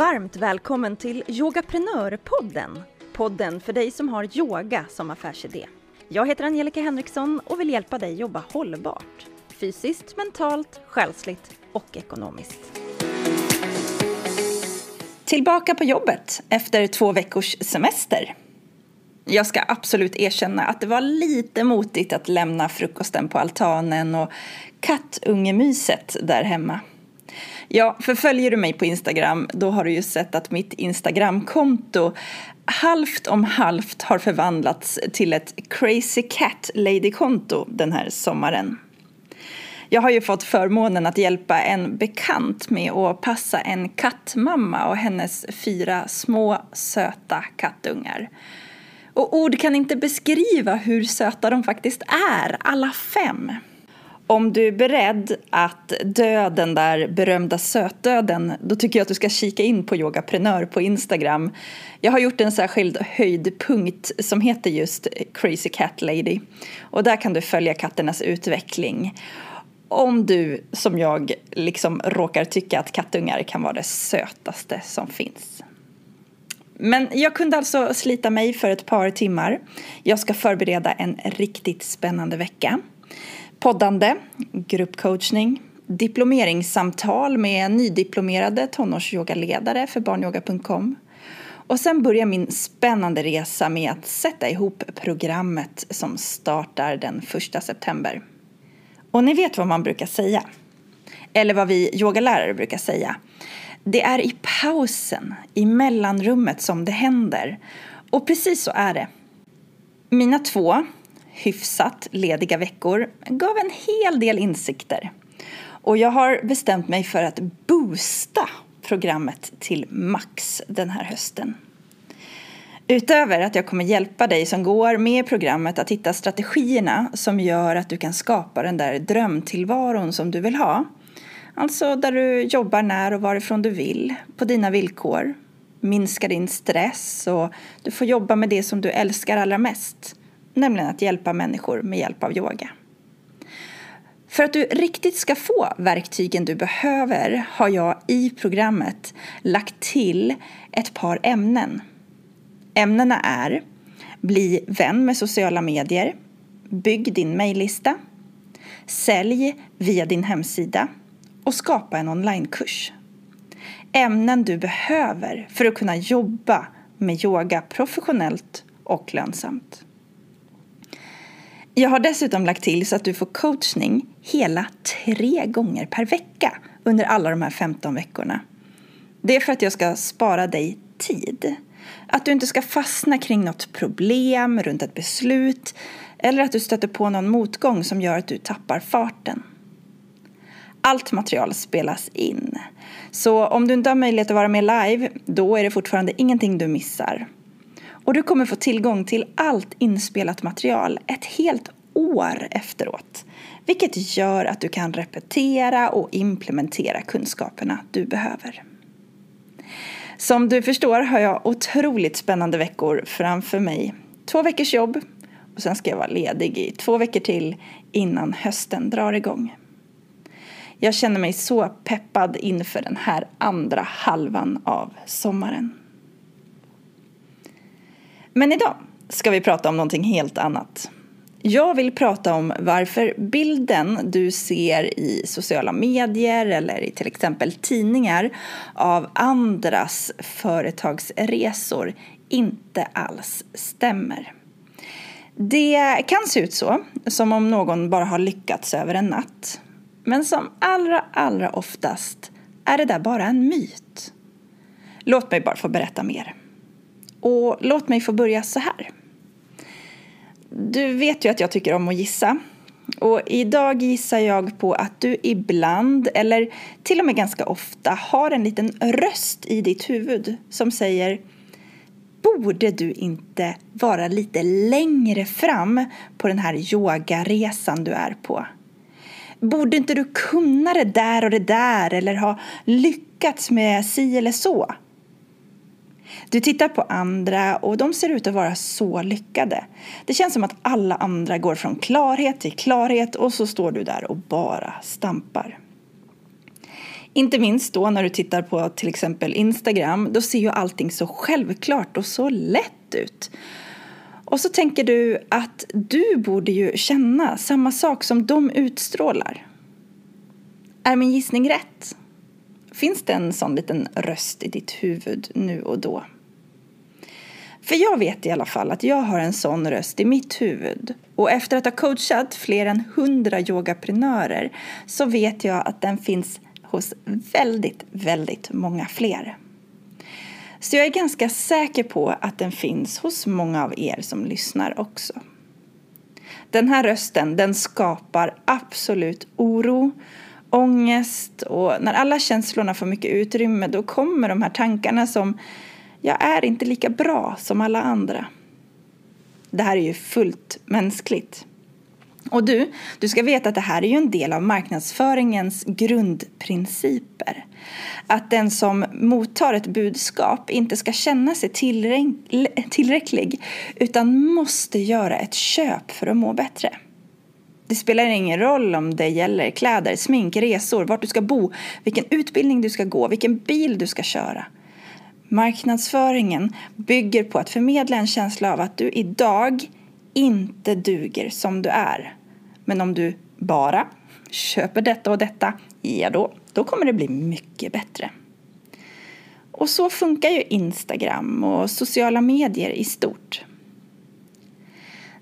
Varmt välkommen till Yogaprenörpodden. Podden för dig som har yoga som affärsidé. Jag heter Angelica Henriksson och vill hjälpa dig jobba hållbart. Fysiskt, mentalt, själsligt och ekonomiskt. Tillbaka på jobbet efter två veckors semester. Jag ska absolut erkänna att det var lite motigt att lämna frukosten på altanen och kattungemyset där hemma. Ja, för följer du mig på Instagram då har du ju sett att mitt Instagramkonto halvt om halvt har förvandlats till ett Crazy Cat Lady-konto den här sommaren. Jag har ju fått förmånen att hjälpa en bekant med att passa en kattmamma och hennes fyra små söta kattungar. Och ord kan inte beskriva hur söta de faktiskt är, alla fem. Om du är beredd att dö den där berömda sötdöden då tycker jag att du ska kika in på Yogaprenör på Instagram. Jag har gjort en särskild höjdpunkt som heter just Crazy Cat Lady. Och där kan du följa katternas utveckling. Om du, som jag, liksom råkar tycka att kattungar kan vara det sötaste som finns. Men jag kunde alltså slita mig för ett par timmar. Jag ska förbereda en riktigt spännande vecka. Poddande, gruppcoachning, diplomeringssamtal med nydiplomerade tonårsyogaledare för barnyoga.com. Och sen börjar min spännande resa med att sätta ihop programmet som startar den 1 september. Och ni vet vad man brukar säga. Eller vad vi yogalärare brukar säga. Det är i pausen, i mellanrummet som det händer. Och precis så är det. Mina två hyfsat lediga veckor gav en hel del insikter. Och jag har bestämt mig för att boosta programmet till max den här hösten. Utöver att jag kommer hjälpa dig som går med programmet att hitta strategierna som gör att du kan skapa den där drömtillvaron som du vill ha. Alltså där du jobbar när och varifrån du vill, på dina villkor. Minska din stress och du får jobba med det som du älskar allra mest nämligen att hjälpa människor med hjälp av yoga. För att du riktigt ska få verktygen du behöver har jag i programmet lagt till ett par ämnen. Ämnena är Bli vän med sociala medier Bygg din mejllista Sälj via din hemsida och skapa en onlinekurs. Ämnen du behöver för att kunna jobba med yoga professionellt och lönsamt. Jag har dessutom lagt till så att du får coachning hela tre gånger per vecka under alla de här 15 veckorna. Det är för att jag ska spara dig tid. Att du inte ska fastna kring något problem runt ett beslut eller att du stöter på någon motgång som gör att du tappar farten. Allt material spelas in. Så om du inte har möjlighet att vara med live, då är det fortfarande ingenting du missar. Och du kommer få tillgång till allt inspelat material ett helt år efteråt. Vilket gör att du kan repetera och implementera kunskaperna du behöver. Som du förstår har jag otroligt spännande veckor framför mig. Två veckors jobb och sen ska jag vara ledig i två veckor till innan hösten drar igång. Jag känner mig så peppad inför den här andra halvan av sommaren. Men idag ska vi prata om någonting helt annat. Jag vill prata om varför bilden du ser i sociala medier eller i till exempel tidningar av andras företagsresor inte alls stämmer. Det kan se ut så, som om någon bara har lyckats över en natt. Men som allra, allra oftast är det där bara en myt. Låt mig bara få berätta mer. Och låt mig få börja så här. Du vet ju att jag tycker om att gissa. Och idag gissar jag på att du ibland, eller till och med ganska ofta, har en liten röst i ditt huvud som säger Borde du inte vara lite längre fram på den här yogaresan du är på? Borde inte du kunna det där och det där eller ha lyckats med si eller så? Du tittar på andra och de ser ut att vara så lyckade. Det känns som att alla andra går från klarhet till klarhet och så står du där och bara stampar. Inte minst då när du tittar på till exempel Instagram, då ser ju allting så självklart och så lätt ut. Och så tänker du att du borde ju känna samma sak som de utstrålar. Är min gissning rätt? Finns det en sån liten röst i ditt huvud nu och då? För jag vet i alla fall att jag har en sån röst i mitt huvud. Och efter att ha coachat fler än hundra yogaprenörer så vet jag att den finns hos väldigt, väldigt många fler. Så jag är ganska säker på att den finns hos många av er som lyssnar också. Den här rösten den skapar absolut oro, ångest och när alla känslorna får mycket utrymme då kommer de här tankarna som jag är inte lika bra som alla andra. Det här är ju fullt mänskligt. Och du, du ska veta att det här är ju en del av marknadsföringens grundprinciper. Att den som mottar ett budskap inte ska känna sig tillräcklig utan måste göra ett köp för att må bättre. Det spelar ingen roll om det gäller kläder, smink, resor, vart du ska bo, vilken utbildning du ska gå, vilken bil du ska köra. Marknadsföringen bygger på att förmedla en känsla av att du idag inte duger som du är. Men om du bara köper detta och detta, ja då, då kommer det bli mycket bättre. Och så funkar ju Instagram och sociala medier i stort.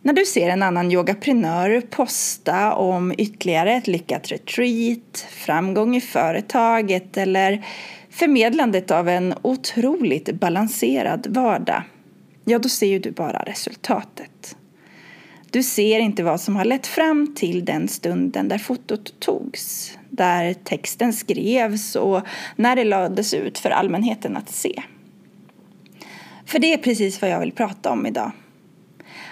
När du ser en annan yogaprenör posta om ytterligare ett lyckat retreat, framgång i företaget eller förmedlandet av en otroligt balanserad vardag, ja då ser ju du bara resultatet. Du ser inte vad som har lett fram till den stunden där fotot togs, där texten skrevs och när det lades ut för allmänheten att se. För det är precis vad jag vill prata om idag.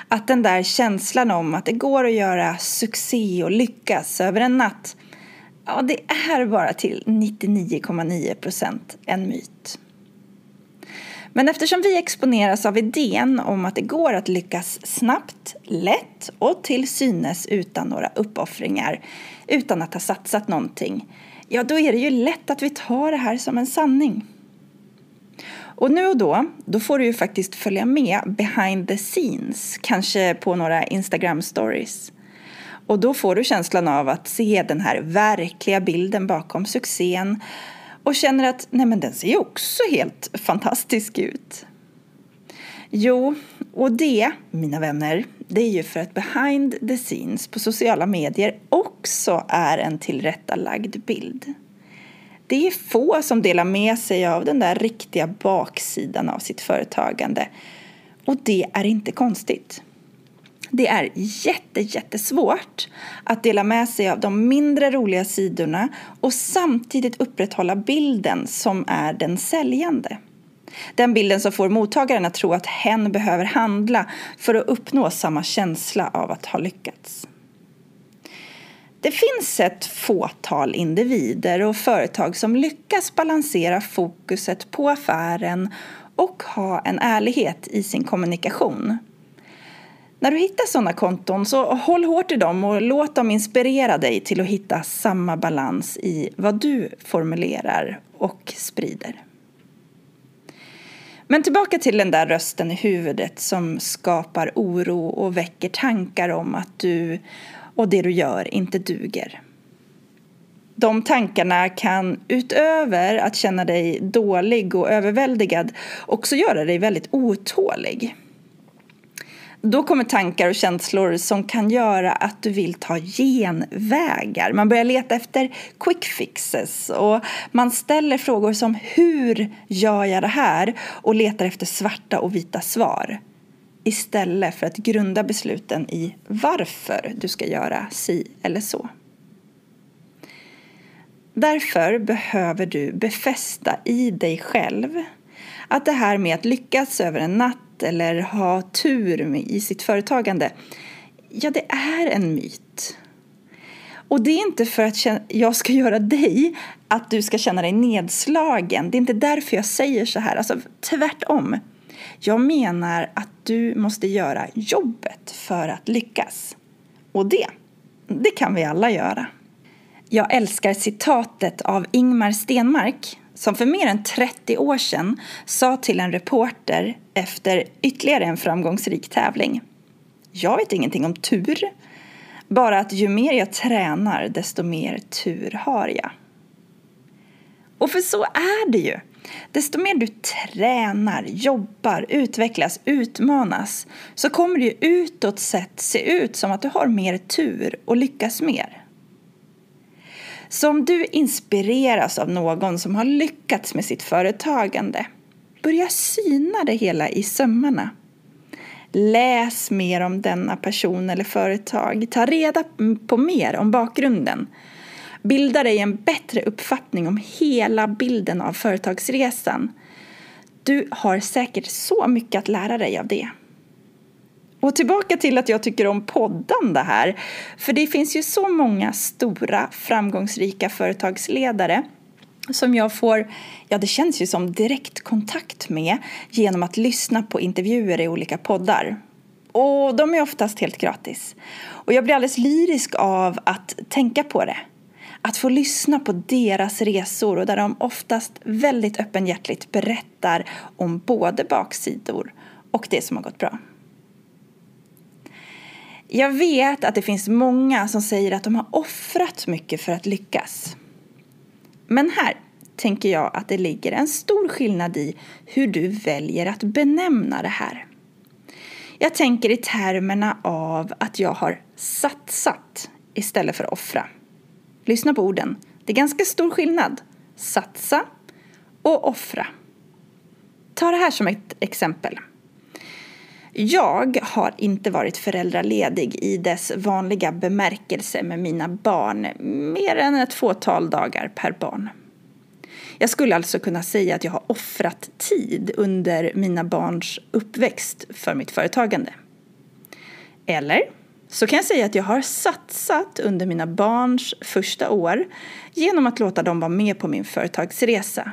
Att den där känslan om att det går att göra succé och lyckas över en natt Ja, det är bara till 99,9 procent en myt. Men eftersom vi exponeras av idén om att det går att lyckas snabbt, lätt och till synes utan några uppoffringar, utan att ha satsat någonting, ja då är det ju lätt att vi tar det här som en sanning. Och nu och då, då får du ju faktiskt följa med behind the scenes, kanske på några Instagram stories. Och då får du känslan av att se den här verkliga bilden bakom succén och känner att nej men den ser ju också helt fantastisk ut. Jo, och det, mina vänner, det är ju för att behind the scenes på sociala medier också är en tillrättalagd bild. Det är få som delar med sig av den där riktiga baksidan av sitt företagande. Och det är inte konstigt. Det är jätte, jättesvårt att dela med sig av de mindre roliga sidorna och samtidigt upprätthålla bilden som är den säljande. Den bilden som får mottagaren att tro att hen behöver handla för att uppnå samma känsla av att ha lyckats. Det finns ett fåtal individer och företag som lyckas balansera fokuset på affären och ha en ärlighet i sin kommunikation. När du hittar sådana konton så håll hårt i dem och låt dem inspirera dig till att hitta samma balans i vad du formulerar och sprider. Men tillbaka till den där rösten i huvudet som skapar oro och väcker tankar om att du och det du gör inte duger. De tankarna kan utöver att känna dig dålig och överväldigad också göra dig väldigt otålig. Då kommer tankar och känslor som kan göra att du vill ta genvägar. Man börjar leta efter quick fixes och man ställer frågor som hur gör jag det här? och letar efter svarta och vita svar istället för att grunda besluten i varför du ska göra si eller så. Därför behöver du befästa i dig själv att det här med att lyckas över en natt eller ha tur i sitt företagande, ja, det är en myt. Och det är inte för att jag ska göra dig att du ska känna dig nedslagen. Det är inte därför jag säger så här. Alltså, tvärtom. Jag menar att du måste göra jobbet för att lyckas. Och det, det kan vi alla göra. Jag älskar citatet av Ingmar Stenmark som för mer än 30 år sedan sa till en reporter efter ytterligare en framgångsrik tävling. Jag vet ingenting om tur, bara att ju mer jag tränar desto mer tur har jag. Och för så är det ju. Desto mer du tränar, jobbar, utvecklas, utmanas så kommer det ju utåt sett se ut som att du har mer tur och lyckas mer. Så om du inspireras av någon som har lyckats med sitt företagande, börja syna det hela i sömmarna. Läs mer om denna person eller företag. Ta reda på mer om bakgrunden. Bilda dig en bättre uppfattning om hela bilden av företagsresan. Du har säkert så mycket att lära dig av det. Och tillbaka till att jag tycker om poddande här. För det finns ju så många stora framgångsrika företagsledare som jag får, ja det känns ju som direktkontakt med genom att lyssna på intervjuer i olika poddar. Och de är oftast helt gratis. Och jag blir alldeles lyrisk av att tänka på det. Att få lyssna på deras resor och där de oftast väldigt öppenhjärtligt berättar om både baksidor och det som har gått bra. Jag vet att det finns många som säger att de har offrat mycket för att lyckas. Men här tänker jag att det ligger en stor skillnad i hur du väljer att benämna det här. Jag tänker i termerna av att jag har satsat istället för offra. Lyssna på orden. Det är ganska stor skillnad. Satsa och offra. Ta det här som ett exempel. Jag har inte varit föräldraledig i dess vanliga bemärkelse med mina barn mer än ett fåtal dagar per barn. Jag skulle alltså kunna säga att jag har offrat tid under mina barns uppväxt för mitt företagande. Eller så kan jag säga att jag har satsat under mina barns första år genom att låta dem vara med på min företagsresa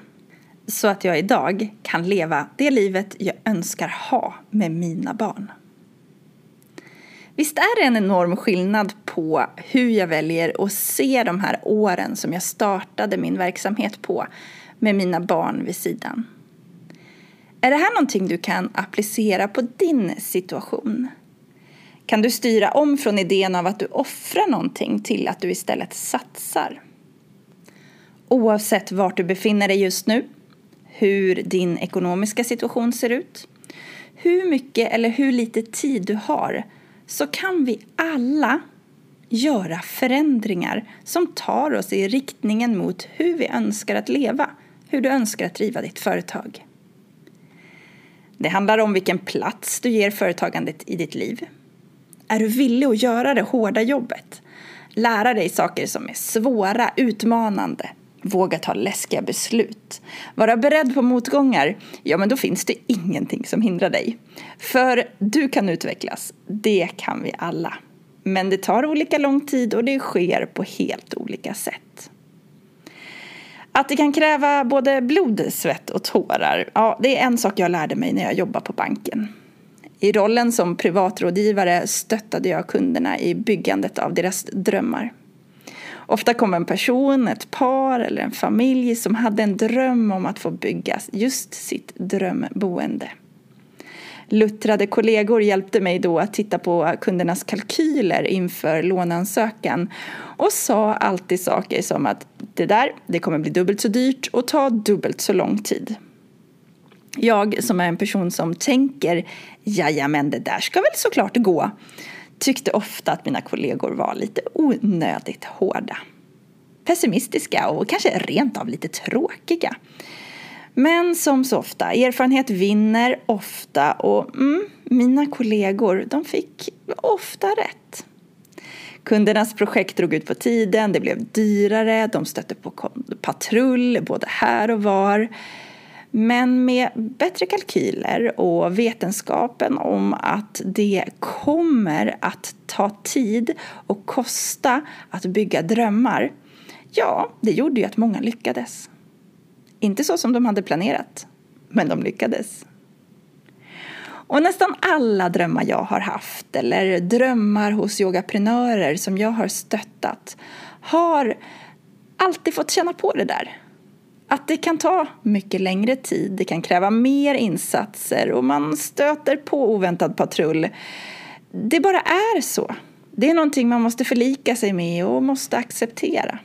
så att jag idag kan leva det livet jag önskar ha med mina barn. Visst är det en enorm skillnad på hur jag väljer att se de här åren som jag startade min verksamhet på med mina barn vid sidan. Är det här någonting du kan applicera på din situation? Kan du styra om från idén av att du offrar någonting till att du istället satsar? Oavsett vart du befinner dig just nu hur din ekonomiska situation ser ut, hur mycket eller hur lite tid du har så kan vi alla göra förändringar som tar oss i riktningen mot hur vi önskar att leva, hur du önskar att driva ditt företag. Det handlar om vilken plats du ger företagandet i ditt liv. Är du villig att göra det hårda jobbet? Lära dig saker som är svåra, utmanande, Våga ta läskiga beslut. Vara beredd på motgångar. Ja, men då finns det ingenting som hindrar dig. För du kan utvecklas. Det kan vi alla. Men det tar olika lång tid och det sker på helt olika sätt. Att det kan kräva både blod, svett och tårar, ja, det är en sak jag lärde mig när jag jobbade på banken. I rollen som privatrådgivare stöttade jag kunderna i byggandet av deras drömmar. Ofta kom en person, ett par eller en familj som hade en dröm om att få bygga just sitt drömboende. Luttrade kollegor hjälpte mig då att titta på kundernas kalkyler inför låneansökan och sa alltid saker som att det där, det kommer bli dubbelt så dyrt och ta dubbelt så lång tid. Jag som är en person som tänker, men det där ska väl såklart gå, tyckte ofta att mina kollegor var lite onödigt hårda. Pessimistiska och kanske rent av lite tråkiga. Men som så ofta, erfarenhet vinner ofta och mm, mina kollegor de fick ofta rätt. Kundernas projekt drog ut på tiden, det blev dyrare, de stötte på patrull både här och var. Men med bättre kalkyler och vetenskapen om att det kommer att ta tid och kosta att bygga drömmar, ja, det gjorde ju att många lyckades. Inte så som de hade planerat, men de lyckades. Och nästan alla drömmar jag har haft eller drömmar hos yogaprenörer som jag har stöttat har alltid fått känna på det där. Att det kan ta mycket längre tid, det kan kräva mer insatser och man stöter på oväntad patrull. Det bara är så. Det är någonting man måste förlika sig med och måste acceptera.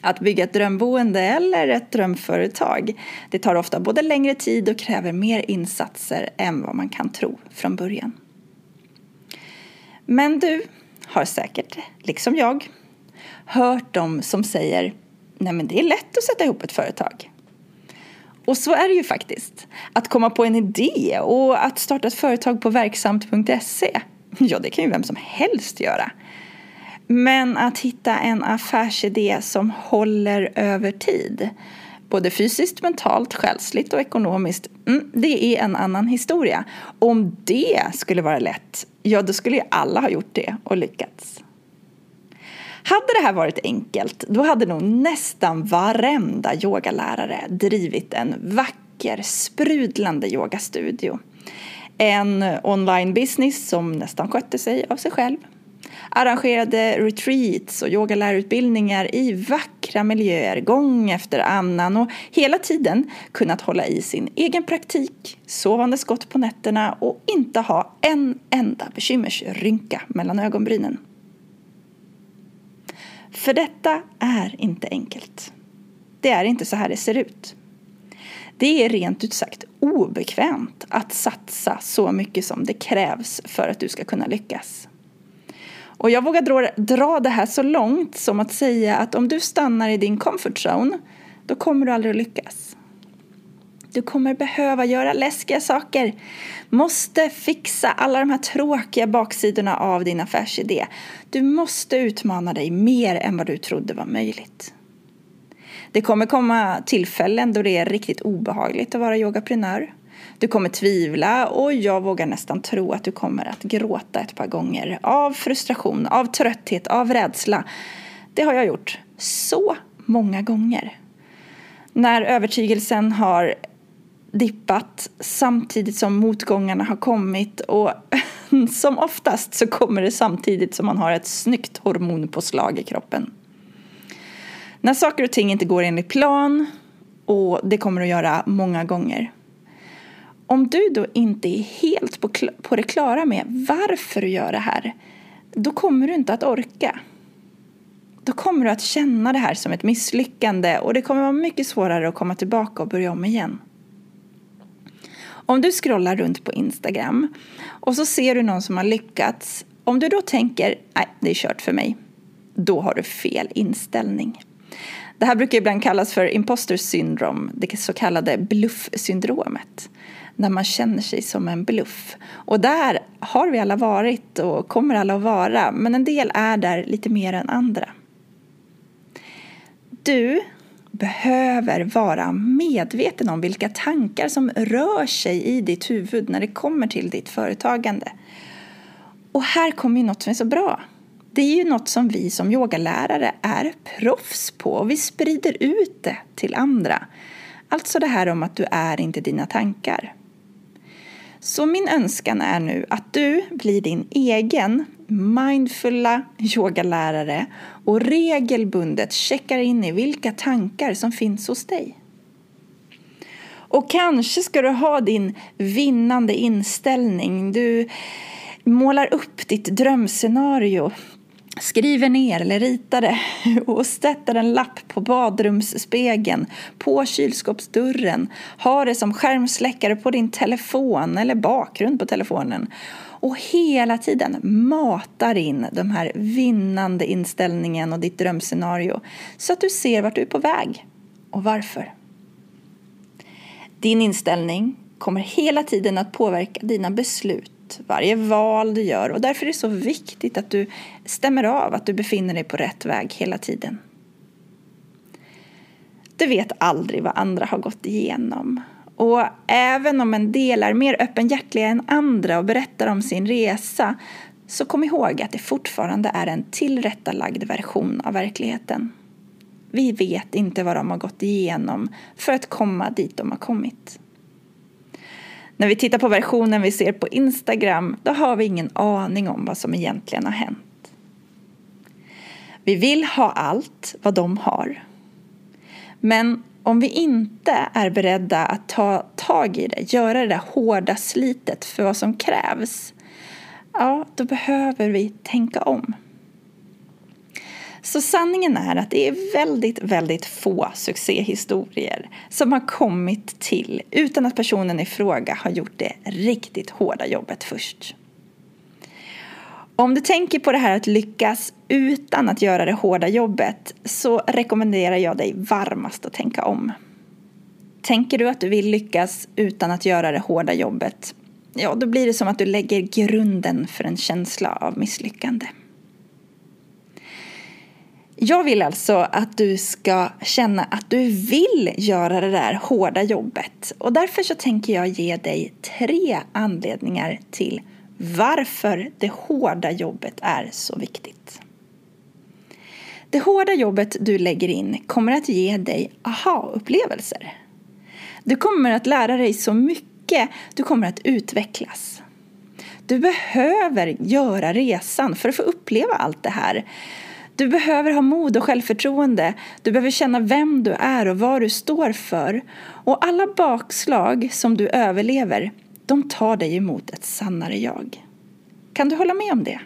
Att bygga ett drömboende eller ett drömföretag det tar ofta både längre tid och kräver mer insatser än vad man kan tro från början. Men du har säkert, liksom jag, hört dem som säger nej men det är lätt att sätta ihop ett företag. Och så är det ju faktiskt. Att komma på en idé och att starta ett företag på verksamt.se, ja det kan ju vem som helst göra. Men att hitta en affärsidé som håller över tid, både fysiskt, mentalt, själsligt och ekonomiskt, mm, det är en annan historia. Om det skulle vara lätt, ja då skulle ju alla ha gjort det och lyckats. Hade det här varit enkelt, då hade nog nästan varenda yogalärare drivit en vacker, sprudlande yogastudio. En online business som nästan skötte sig av sig själv arrangerade retreats och yogalärarutbildningar i vackra miljöer gång efter annan och hela tiden kunnat hålla i sin egen praktik, sovandes gott på nätterna och inte ha en enda bekymmersrynka mellan ögonbrynen. För detta är inte enkelt. Det är inte så här det ser ut. Det är rent ut sagt obekvämt att satsa så mycket som det krävs för att du ska kunna lyckas. Och jag vågar dra, dra det här så långt som att säga att om du stannar i din comfort zone då kommer du aldrig att lyckas. Du kommer behöva göra läskiga saker. Måste fixa alla de här tråkiga baksidorna av din affärsidé. Du måste utmana dig mer än vad du trodde var möjligt. Det kommer komma tillfällen då det är riktigt obehagligt att vara yogaprenör. Du kommer tvivla och jag vågar nästan tro att du kommer att gråta ett par gånger av frustration, av trötthet, av rädsla. Det har jag gjort så många gånger. När övertygelsen har dippat samtidigt som motgångarna har kommit och som oftast så kommer det samtidigt som man har ett snyggt hormonpåslag i kroppen. När saker och ting inte går enligt plan och det kommer att göra många gånger om du då inte är helt på, på det klara med varför du gör det här, då kommer du inte att orka. Då kommer du att känna det här som ett misslyckande och det kommer vara mycket svårare att komma tillbaka och börja om igen. Om du scrollar runt på Instagram och så ser du någon som har lyckats. Om du då tänker, nej, det är kört för mig, då har du fel inställning. Det här brukar ibland kallas för imposter syndrome, det så kallade bluffsyndromet när man känner sig som en bluff. Och där har vi alla varit och kommer alla att vara, men en del är där lite mer än andra. Du behöver vara medveten om vilka tankar som rör sig i ditt huvud när det kommer till ditt företagande. Och här kommer ju något som är så bra. Det är ju något som vi som yogalärare är proffs på och vi sprider ut det till andra. Alltså det här om att du är inte dina tankar. Så min önskan är nu att du blir din egen mindfulla yogalärare och regelbundet checkar in i vilka tankar som finns hos dig. Och kanske ska du ha din vinnande inställning. Du målar upp ditt drömscenario skriver ner eller ritar det och sätter en lapp på badrumsspegeln, på kylskåpsdörren, har det som skärmsläckare på din telefon eller bakgrund på telefonen och hela tiden matar in de här vinnande inställningen och ditt drömscenario så att du ser vart du är på väg och varför. Din inställning kommer hela tiden att påverka dina beslut varje val du gör och därför är det så viktigt att du stämmer av att du befinner dig på rätt väg hela tiden. Du vet aldrig vad andra har gått igenom. Och även om en del är mer öppenhjärtiga än andra och berättar om sin resa så kom ihåg att det fortfarande är en tillrättalagd version av verkligheten. Vi vet inte vad de har gått igenom för att komma dit de har kommit. När vi tittar på versionen vi ser på Instagram då har vi ingen aning om vad som egentligen har hänt. Vi vill ha allt vad de har. Men om vi inte är beredda att ta tag i det, göra det där hårda slitet för vad som krävs, ja, då behöver vi tänka om. Så sanningen är att det är väldigt, väldigt få succéhistorier som har kommit till utan att personen i fråga har gjort det riktigt hårda jobbet först. Om du tänker på det här att lyckas utan att göra det hårda jobbet så rekommenderar jag dig varmast att tänka om. Tänker du att du vill lyckas utan att göra det hårda jobbet, ja då blir det som att du lägger grunden för en känsla av misslyckande. Jag vill alltså att du ska känna att du vill göra det där hårda jobbet och därför så tänker jag ge dig tre anledningar till varför det hårda jobbet är så viktigt. Det hårda jobbet du lägger in kommer att ge dig aha-upplevelser. Du kommer att lära dig så mycket, du kommer att utvecklas. Du behöver göra resan för att få uppleva allt det här. Du behöver ha mod och självförtroende. Du behöver känna vem du är och vad du står för. Och alla bakslag som du överlever, de tar dig emot ett sannare jag. Kan du hålla med om det?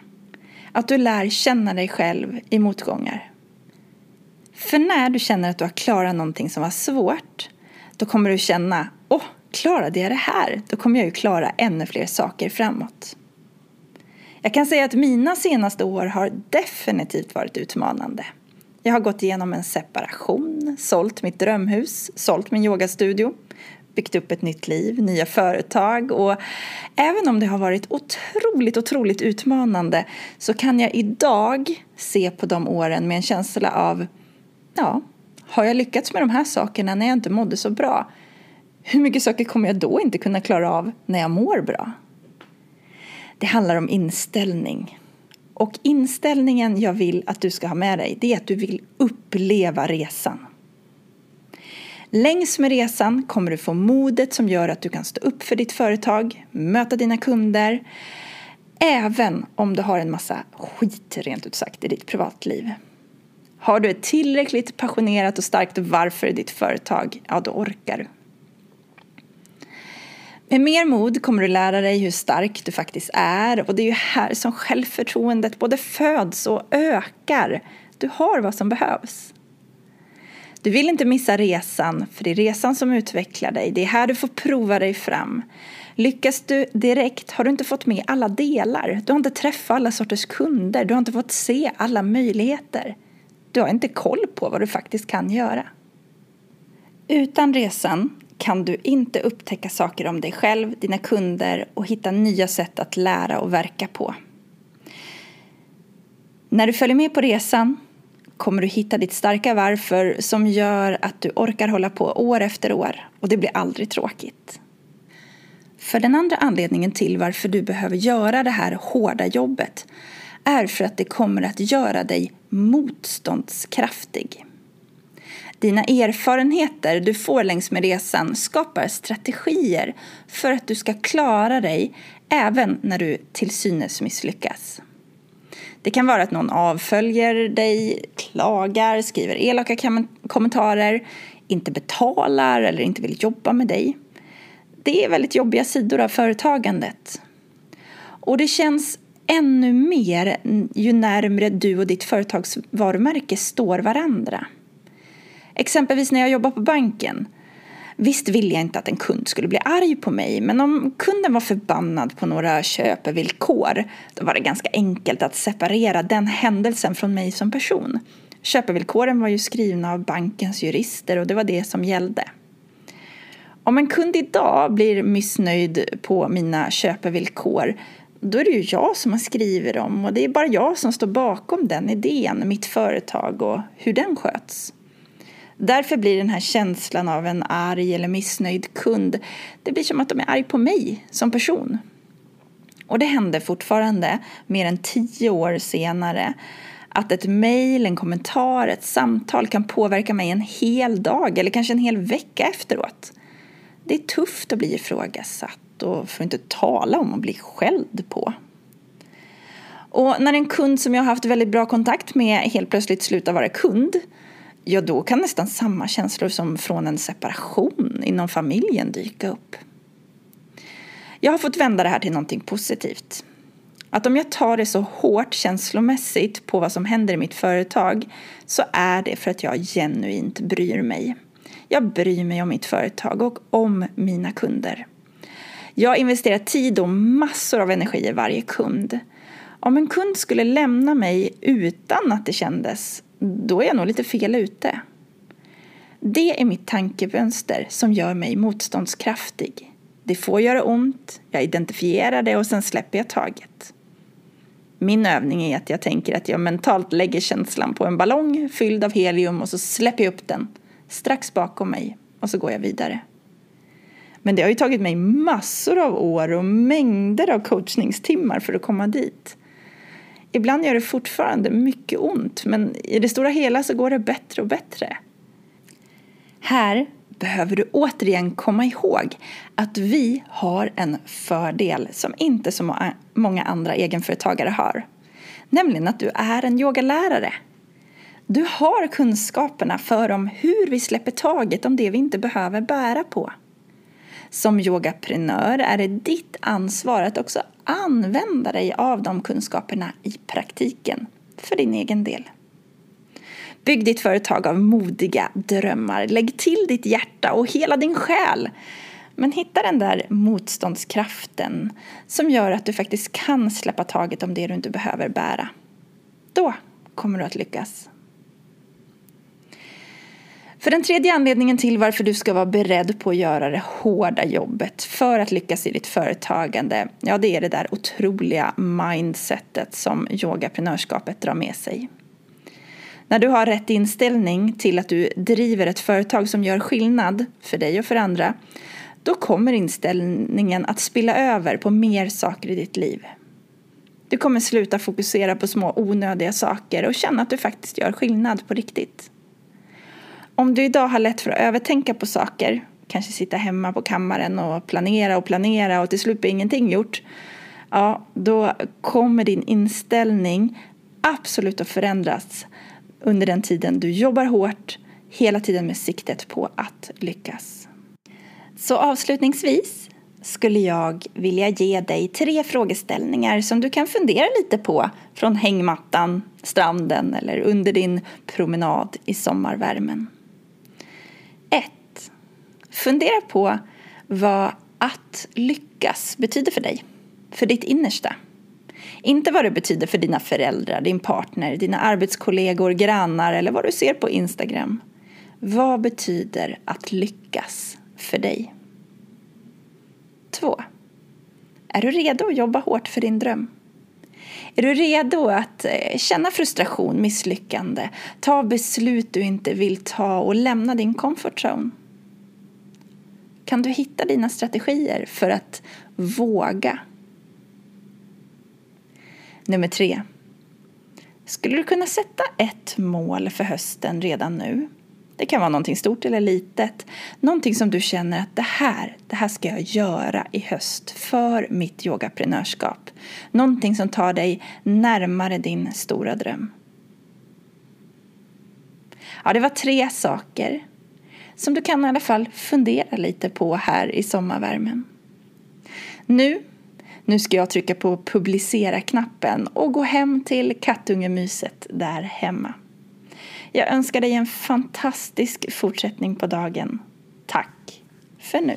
Att du lär känna dig själv i motgångar. För när du känner att du har klarat någonting som var svårt, då kommer du känna, åh, oh, klarade jag det här? Då kommer jag ju klara ännu fler saker framåt. Jag kan säga att mina senaste år har definitivt varit utmanande. Jag har gått igenom en separation, sålt mitt drömhus, sålt min yogastudio, byggt upp ett nytt liv, nya företag och även om det har varit otroligt, otroligt utmanande så kan jag idag se på de åren med en känsla av ja, har jag lyckats med de här sakerna när jag inte mådde så bra? Hur mycket saker kommer jag då inte kunna klara av när jag mår bra? Det handlar om inställning. Och inställningen jag vill att du ska ha med dig, det är att du vill uppleva resan. Längs med resan kommer du få modet som gör att du kan stå upp för ditt företag, möta dina kunder, även om du har en massa skit rent ut sagt i ditt privatliv. Har du ett tillräckligt passionerat och starkt varför i ditt företag, ja då orkar du. Med mer mod kommer du lära dig hur stark du faktiskt är och det är ju här som självförtroendet både föds och ökar. Du har vad som behövs. Du vill inte missa resan, för det är resan som utvecklar dig. Det är här du får prova dig fram. Lyckas du direkt har du inte fått med alla delar. Du har inte träffat alla sorters kunder. Du har inte fått se alla möjligheter. Du har inte koll på vad du faktiskt kan göra. Utan resan kan du inte upptäcka saker om dig själv, dina kunder och hitta nya sätt att lära och verka på. När du följer med på resan kommer du hitta ditt starka varför som gör att du orkar hålla på år efter år och det blir aldrig tråkigt. För den andra anledningen till varför du behöver göra det här hårda jobbet är för att det kommer att göra dig motståndskraftig. Dina erfarenheter du får längs med resan skapar strategier för att du ska klara dig även när du till synes misslyckas. Det kan vara att någon avföljer dig, klagar, skriver elaka kommentarer, inte betalar eller inte vill jobba med dig. Det är väldigt jobbiga sidor av företagandet. Och det känns ännu mer ju närmre du och ditt företags varumärke står varandra. Exempelvis när jag jobbar på banken. Visst ville jag inte att en kund skulle bli arg på mig men om kunden var förbannad på några köpevillkor då var det ganska enkelt att separera den händelsen från mig som person. Köpevillkoren var ju skrivna av bankens jurister och det var det som gällde. Om en kund idag blir missnöjd på mina köpevillkor då är det ju jag som har skrivit dem och det är bara jag som står bakom den idén, mitt företag och hur den sköts. Därför blir den här känslan av en arg eller missnöjd kund, det blir som att de är arg på mig som person. Och det händer fortfarande, mer än tio år senare, att ett mejl, en kommentar, ett samtal kan påverka mig en hel dag eller kanske en hel vecka efteråt. Det är tufft att bli ifrågasatt och för att inte tala om att bli skälld på. Och när en kund som jag har haft väldigt bra kontakt med helt plötsligt slutar vara kund, ja då kan nästan samma känslor som från en separation inom familjen dyka upp. Jag har fått vända det här till någonting positivt. Att om jag tar det så hårt känslomässigt på vad som händer i mitt företag så är det för att jag genuint bryr mig. Jag bryr mig om mitt företag och om mina kunder. Jag investerar tid och massor av energi i varje kund. Om en kund skulle lämna mig utan att det kändes, då är jag nog lite fel ute. Det är mitt tankevänster som gör mig motståndskraftig. Det får göra ont, jag identifierar det och sen släpper jag taget. Min övning är att jag tänker att jag mentalt lägger känslan på en ballong fylld av helium och så släpper jag upp den strax bakom mig och så går jag vidare. Men det har ju tagit mig massor av år och mängder av coachningstimmar för att komma dit. Ibland gör det fortfarande mycket ont men i det stora hela så går det bättre och bättre. Här behöver du återigen komma ihåg att vi har en fördel som inte så många andra egenföretagare har. Nämligen att du är en yogalärare. Du har kunskaperna för om hur vi släpper taget om det vi inte behöver bära på. Som yogaprenör är det ditt ansvar att också använda dig av de kunskaperna i praktiken för din egen del. Bygg ditt företag av modiga drömmar. Lägg till ditt hjärta och hela din själ. Men hitta den där motståndskraften som gör att du faktiskt kan släppa taget om det du inte behöver bära. Då kommer du att lyckas. För den tredje anledningen till varför du ska vara beredd på att göra det hårda jobbet för att lyckas i ditt företagande, ja det är det där otroliga mindsetet som yogaprenörskapet drar med sig. När du har rätt inställning till att du driver ett företag som gör skillnad för dig och för andra, då kommer inställningen att spilla över på mer saker i ditt liv. Du kommer sluta fokusera på små onödiga saker och känna att du faktiskt gör skillnad på riktigt. Om du idag har lätt för att övertänka på saker, kanske sitta hemma på kammaren och planera och planera och till slut blir ingenting gjort, ja, då kommer din inställning absolut att förändras under den tiden du jobbar hårt, hela tiden med siktet på att lyckas. Så avslutningsvis skulle jag vilja ge dig tre frågeställningar som du kan fundera lite på från hängmattan, stranden eller under din promenad i sommarvärmen. Fundera på vad att lyckas betyder för dig, för ditt innersta. Inte vad det betyder för dina föräldrar, din partner, dina arbetskollegor, grannar eller vad du ser på Instagram. Vad betyder att lyckas för dig? 2. Är du redo att jobba hårt för din dröm? Är du redo att eh, känna frustration, misslyckande, ta beslut du inte vill ta och lämna din comfort zone? Kan du hitta dina strategier för att våga Nummer tre. Skulle du kunna sätta ett mål för hösten redan nu? Det kan vara någonting stort eller litet. Någonting som du känner att det här, det här ska jag göra i höst för mitt yogaprenörskap. Någonting som tar dig närmare din stora dröm. Ja, det var tre saker som du kan i alla fall fundera lite på här i sommarvärmen. Nu nu ska jag trycka på publicera-knappen och gå hem till kattungemyset där hemma. Jag önskar dig en fantastisk fortsättning på dagen. Tack för nu.